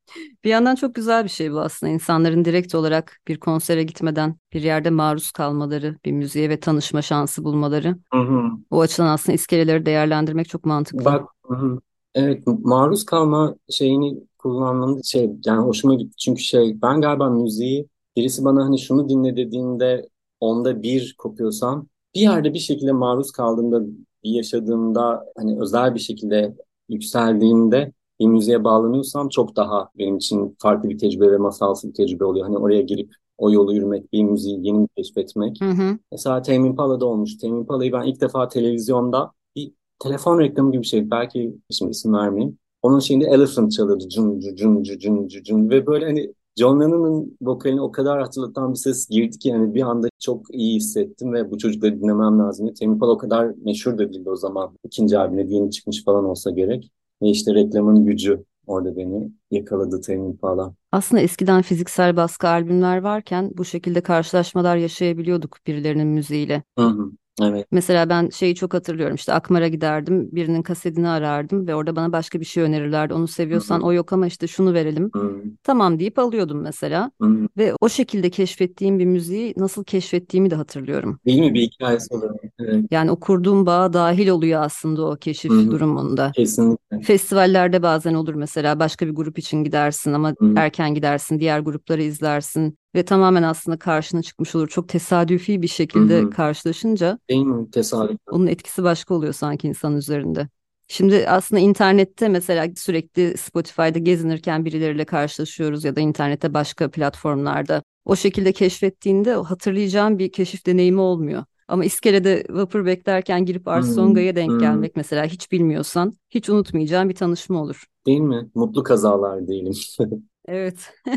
Speaker 1: Bir yandan çok güzel bir şey bu aslında. İnsanların direkt olarak bir konsere gitmeden bir yerde maruz kalmaları, bir müziğe ve tanışma şansı bulmaları. Hı hı. O açıdan aslında iskeleleri değerlendirmek çok mantıklı.
Speaker 2: Bak, hı hı. evet maruz kalma şeyini kullanmanın şey yani hoşuma gitti. Çünkü şey ben galiba müziği birisi bana hani şunu dinle dediğinde onda bir kopuyorsam bir yerde bir şekilde maruz kaldığımda yaşadığımda hani özel bir şekilde yükseldiğinde bir müziğe bağlanıyorsam çok daha benim için farklı bir tecrübe ve masalsı bir tecrübe oluyor. Hani oraya girip o yolu yürümek, bir müziği yeni keşfetmek. Hı hı. Mesela Tame Impala'da olmuş. Tame Impala'yı ben ilk defa televizyonda bir telefon reklamı gibi bir şey. Belki şimdi isim vermeyeyim. Onun şeyinde Elephant çalıyordu. Cun cun cun cun cun cun ve böyle hani John Lennon'ın vokalini o kadar hatırlatan bir ses girdi ki yani bir anda çok iyi hissettim ve bu çocukları dinlemem lazım. Tame Impala o kadar meşhur da değildi o zaman. İkinci albümüne yeni çıkmış falan olsa gerek. Ve işte reklamın gücü orada beni yakaladı Tame Impala.
Speaker 1: Aslında eskiden fiziksel baskı albümler varken bu şekilde karşılaşmalar yaşayabiliyorduk birilerinin müziğiyle.
Speaker 2: Hı hı. Evet.
Speaker 1: Mesela ben şeyi çok hatırlıyorum işte Akmar'a giderdim birinin kasetini arardım ve orada bana başka bir şey önerirlerdi. Onu seviyorsan Hı-hı. o yok ama işte şunu verelim. Hı-hı. Tamam deyip alıyordum mesela. Hı-hı. Ve o şekilde keşfettiğim bir müziği nasıl keşfettiğimi de hatırlıyorum.
Speaker 2: Değil mi bir hikayesi oluyor. Evet.
Speaker 1: Yani o kurduğum bağa dahil oluyor aslında o keşif Hı-hı. durumunda.
Speaker 2: Kesinlikle.
Speaker 1: Festivallerde bazen olur mesela başka bir grup için gidersin ama Hı-hı. erken gidersin diğer grupları izlersin ve tamamen aslında karşına çıkmış olur. Çok tesadüfi bir şekilde Hı-hı. karşılaşınca
Speaker 2: Değil mi? Tesadüf.
Speaker 1: onun etkisi başka oluyor sanki insan üzerinde. Şimdi aslında internette mesela sürekli Spotify'da gezinirken birileriyle karşılaşıyoruz ya da internette başka platformlarda. O şekilde keşfettiğinde hatırlayacağım bir keşif deneyimi olmuyor. Ama iskelede vapur beklerken girip Ars Songa'ya denk hmm. gelmek mesela hiç bilmiyorsan hiç unutmayacağım bir tanışma olur.
Speaker 2: Değil mi? Mutlu kazalar diyelim. *laughs*
Speaker 1: evet. *laughs*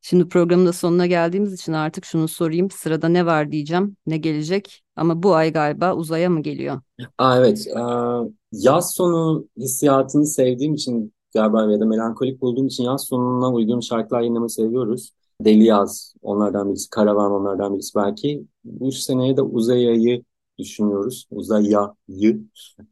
Speaker 1: Şimdi programın da sonuna geldiğimiz için artık şunu sorayım. Sırada ne var diyeceğim, ne gelecek? Ama bu ay galiba uzaya mı geliyor?
Speaker 2: Aa, evet. Aa, yaz sonu hissiyatını sevdiğim için galiba ya da melankolik bulduğum için yaz sonuna uygun şarkılar dinlemeyi seviyoruz. Deli Yaz onlardan birisi, Karavan onlardan birisi belki. Bu seneye de Uzaya'yı düşünüyoruz. Uzaya'yı.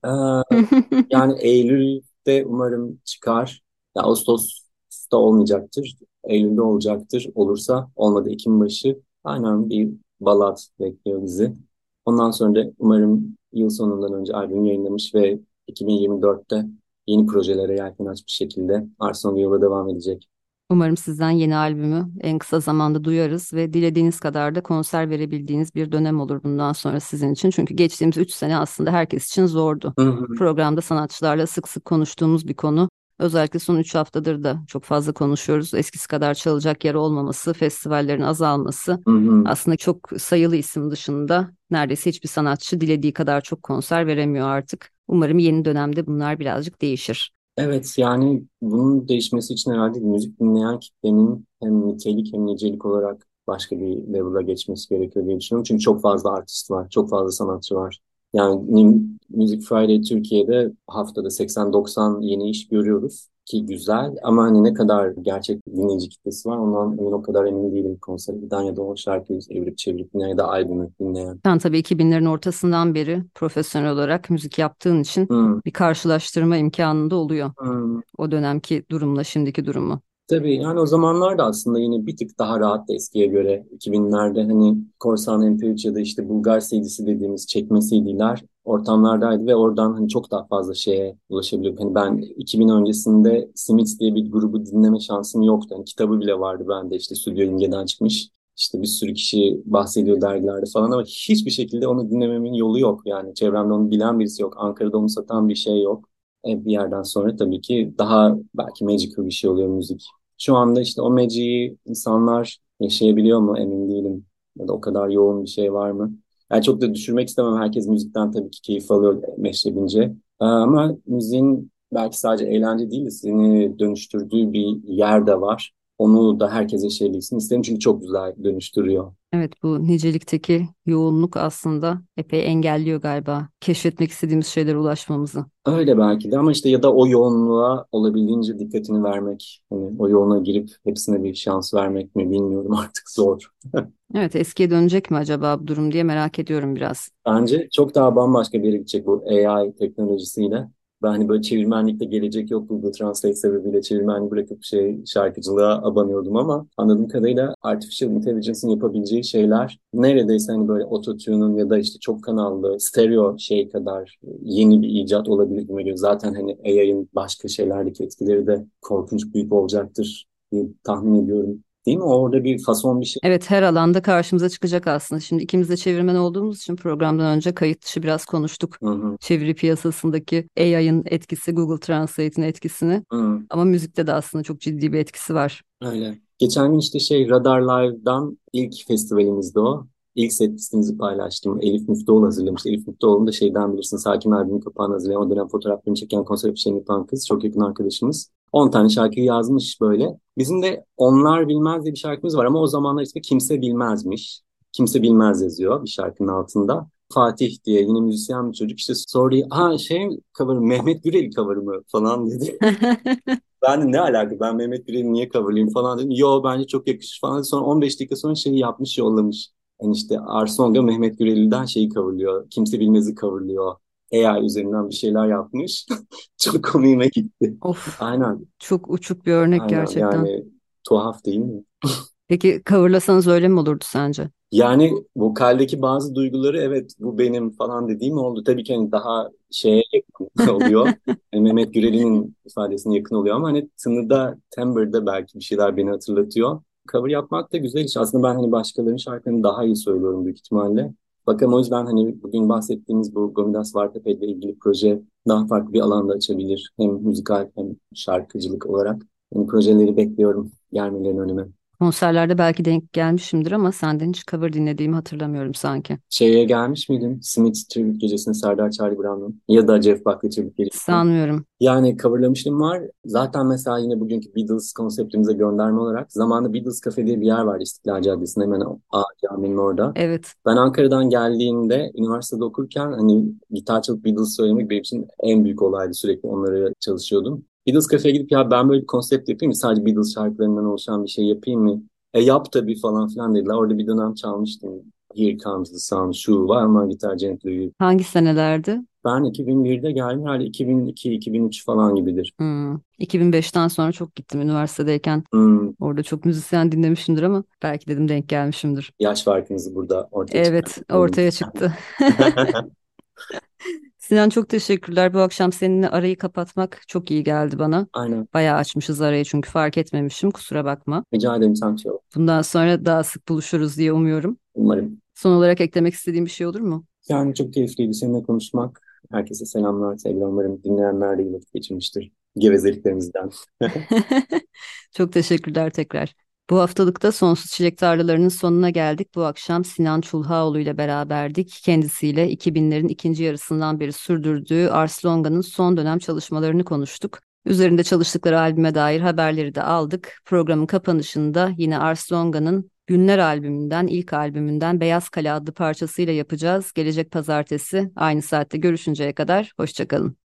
Speaker 2: Ee, *laughs* yani Eylül'de umarım çıkar. Ya Ağustos'ta olmayacaktır. Eylül'de olacaktır. Olursa olmadı Ekim başı. Aynen bir balat bekliyor bizi. Ondan sonra da umarım yıl sonundan önce albüm yayınlamış ve 2024'te yeni projelere yelken açmış şekilde Arsenal yola devam edecek.
Speaker 1: Umarım sizden yeni albümü en kısa zamanda duyarız ve dilediğiniz kadar da konser verebildiğiniz bir dönem olur bundan sonra sizin için. Çünkü geçtiğimiz 3 sene aslında herkes için zordu. Hı hı. Programda sanatçılarla sık sık konuştuğumuz bir konu. Özellikle son 3 haftadır da çok fazla konuşuyoruz. Eskisi kadar çalacak yer olmaması, festivallerin azalması. Hı hı. Aslında çok sayılı isim dışında neredeyse hiçbir sanatçı dilediği kadar çok konser veremiyor artık. Umarım yeni dönemde bunlar birazcık değişir.
Speaker 2: Evet yani bunun değişmesi için herhalde müzik dinleyen kitlenin hem nitelik hem nicelik olarak başka bir level'a geçmesi gerekiyor diye düşünüyorum. Çünkü çok fazla artist var, çok fazla sanatçı var. Yani Music Friday Türkiye'de haftada 80-90 yeni iş görüyoruz ki güzel ama hani ne kadar gerçek dinleyici kitlesi var ondan emin o kadar emin değilim konsere giden ya da o şarkıyı evirip çevirip dinleyen ya da albümü dinleyen.
Speaker 1: Sen tabii 2000'lerin ortasından beri profesyonel olarak müzik yaptığın için hmm. bir karşılaştırma imkanında oluyor. Hmm. O dönemki durumla şimdiki durumu.
Speaker 2: Tabii yani o zamanlar da aslında yine bir tık daha rahat eskiye göre. 2000'lerde hani Korsan MP3 ya da işte Bulgar CD'si dediğimiz çekme CD'ler ortamlardaydı ve oradan hani çok daha fazla şeye ulaşabiliyorduk. Hani ben 2000 öncesinde Smith diye bir grubu dinleme şansım yoktu. Hani kitabı bile vardı bende işte Stüdyo İmge'den çıkmış. İşte bir sürü kişi bahsediyor dergilerde falan ama hiçbir şekilde onu dinlememin yolu yok. Yani çevremde onu bilen birisi yok. Ankara'da onu satan bir şey yok. E, bir yerden sonra tabii ki daha belki magical bir şey oluyor müzik. Şu anda işte o magic'i insanlar yaşayabiliyor mu emin değilim. Ya da o kadar yoğun bir şey var mı? Yani çok da düşürmek istemem. Herkes müzikten tabii ki keyif alıyor meşrebince. E, ama müziğin belki sadece eğlence değil de seni dönüştürdüğü bir yer de var. Onu da herkes yaşayabilsin isterim çünkü çok güzel dönüştürüyor.
Speaker 1: Evet bu nicelikteki yoğunluk aslında epey engelliyor galiba keşfetmek istediğimiz şeylere ulaşmamızı.
Speaker 2: Öyle belki de ama işte ya da o yoğunluğa olabildiğince dikkatini vermek, hani o yoğuna girip hepsine bir şans vermek mi bilmiyorum *laughs* artık zor.
Speaker 1: evet eskiye dönecek mi acaba bu durum diye merak ediyorum biraz.
Speaker 2: Bence çok daha bambaşka bir yere gidecek bu AI teknolojisiyle. Ben hani böyle çevirmenlikte gelecek yok Google Translate sebebiyle çevirmenliği bırakıp şey şarkıcılığa abanıyordum ama anladığım kadarıyla Artificial Intelligence'ın yapabileceği şeyler neredeyse hani böyle ototune'un ya da işte çok kanallı stereo şey kadar yeni bir icat olabilir gibi geliyor. Zaten hani AI'ın başka şeylerdeki etkileri de korkunç büyük olacaktır diye tahmin ediyorum. Değil mi? Orada bir fason bir şey.
Speaker 1: Evet her alanda karşımıza çıkacak aslında. Şimdi ikimiz de çevirmen olduğumuz için programdan önce kayıt dışı biraz konuştuk. Hı hı. Çeviri piyasasındaki AI'ın etkisi, Google Translate'in etkisini. Hı. Ama müzikte de aslında çok ciddi bir etkisi var.
Speaker 2: Öyle. Geçen gün işte şey Radar Live'dan ilk festivalimizde o. İlk set listemizi paylaştım. Elif Müftüoğlu hazırlamıştı. Elif Müftüoğlu'nu da şeyden bilirsin. Sakin albümün kapağını hazırlayan, o dönem fotoğraflarını çeken konser afişlerini yapan kız. Çok yakın arkadaşımız. 10 tane şarkıyı yazmış böyle. Bizim de Onlar Bilmez diye bir şarkımız var ama o zamanlar işte kimse bilmezmiş. Kimse bilmez yazıyor bir şarkının altında. Fatih diye yine müzisyen bir çocuk işte soruyor. Ha şey cover Mehmet Gürel cover mı falan dedi. *laughs* ben de ne alaka ben Mehmet Gürel'i niye coverlayayım falan dedim. Yo bence çok yakışır falan. Sonra 15 dakika sonra şeyi yapmış yollamış. Yani işte Arsonga Mehmet Güreli'den şeyi coverlıyor. Kimse bilmezi coverlıyor. AI üzerinden bir şeyler yapmış. *laughs* çok komiğime gitti.
Speaker 1: Of.
Speaker 2: Aynen.
Speaker 1: Çok uçuk bir örnek
Speaker 2: Aynen,
Speaker 1: gerçekten.
Speaker 2: Yani tuhaf değil mi?
Speaker 1: Peki coverlasanız öyle mi olurdu sence?
Speaker 2: Yani vokaldeki bazı duyguları evet bu benim falan dediğim oldu. Tabii ki hani daha şeye yakın oluyor. yani *laughs* Mehmet Gürel'in ifadesine yakın oluyor ama hani tınıda, timber'da belki bir şeyler beni hatırlatıyor. Cover yapmak da güzel iş. Aslında ben hani başkalarının şarkılarını daha iyi söylüyorum büyük ihtimalle. Bakalım o yüzden hani bugün bahsettiğimiz bu Gomidas Vartepe ile ilgili proje daha farklı bir alanda açabilir. Hem müzikal hem şarkıcılık olarak. Yani projeleri bekliyorum gelmelerini önüme.
Speaker 1: Konserlerde belki denk gelmişimdir ama senden hiç cover dinlediğimi hatırlamıyorum sanki.
Speaker 2: Şeye gelmiş miydin? Smith Tribute gecesine Serdar Charlie Brown'un ya da Jeff Buckley Tribute gecesine.
Speaker 1: Sanmıyorum.
Speaker 2: Yani coverlamışlığım var. Zaten mesela yine bugünkü Beatles konseptimize gönderme olarak zamanında Beatles Cafe diye bir yer var İstiklal Caddesi'nde hemen A caminin orada.
Speaker 1: Evet.
Speaker 2: Ben Ankara'dan geldiğimde üniversitede okurken hani gitar çalıp Beatles söylemek benim için en büyük olaydı. Sürekli onları çalışıyordum. Beatles Cafe'ye gidip ya ben böyle bir konsept yapayım mı? Sadece Beatles şarkılarından oluşan bir şey yapayım mı? E yap tabii falan filan dediler. Orada bir dönem çalmıştım. Here Comes the Sun, şu var mı gitar gently.
Speaker 1: Hangi senelerdi?
Speaker 2: Ben 2001'de geldim. Herhalde 2002-2003 falan gibidir.
Speaker 1: Hmm. 2005'ten sonra çok gittim üniversitedeyken. Hmm. Orada çok müzisyen dinlemişimdir ama belki dedim denk gelmişimdir.
Speaker 2: Yaş farkınızı burada ortaya
Speaker 1: Evet, çıktı. ortaya çıktı. *laughs* Sinan çok teşekkürler. Bu akşam seninle arayı kapatmak çok iyi geldi bana.
Speaker 2: Aynen.
Speaker 1: Bayağı açmışız arayı çünkü fark etmemişim. Kusura bakma.
Speaker 2: Rica ederim Sancho.
Speaker 1: Bundan sonra daha sık buluşuruz diye umuyorum.
Speaker 2: Umarım.
Speaker 1: Son olarak eklemek istediğim bir şey olur mu?
Speaker 2: Yani çok keyifliydi seninle konuşmak. Herkese selamlar, sevgiler. Umarım dinleyenler de iyi vakit geçirmiştir. Gevezeliklerimizden. *laughs*
Speaker 1: çok teşekkürler tekrar. Bu haftalıkta Sonsuz Çilek Tarlalarının sonuna geldik. Bu akşam Sinan Çulhaoğlu ile beraberdik. Kendisiyle 2000'lerin ikinci yarısından beri sürdürdüğü Ars Longa'nın son dönem çalışmalarını konuştuk. Üzerinde çalıştıkları albüme dair haberleri de aldık. Programın kapanışında yine Ars Longa'nın Günler albümünden, ilk albümünden Beyaz Kale adlı parçasıyla yapacağız. Gelecek pazartesi aynı saatte görüşünceye kadar hoşçakalın.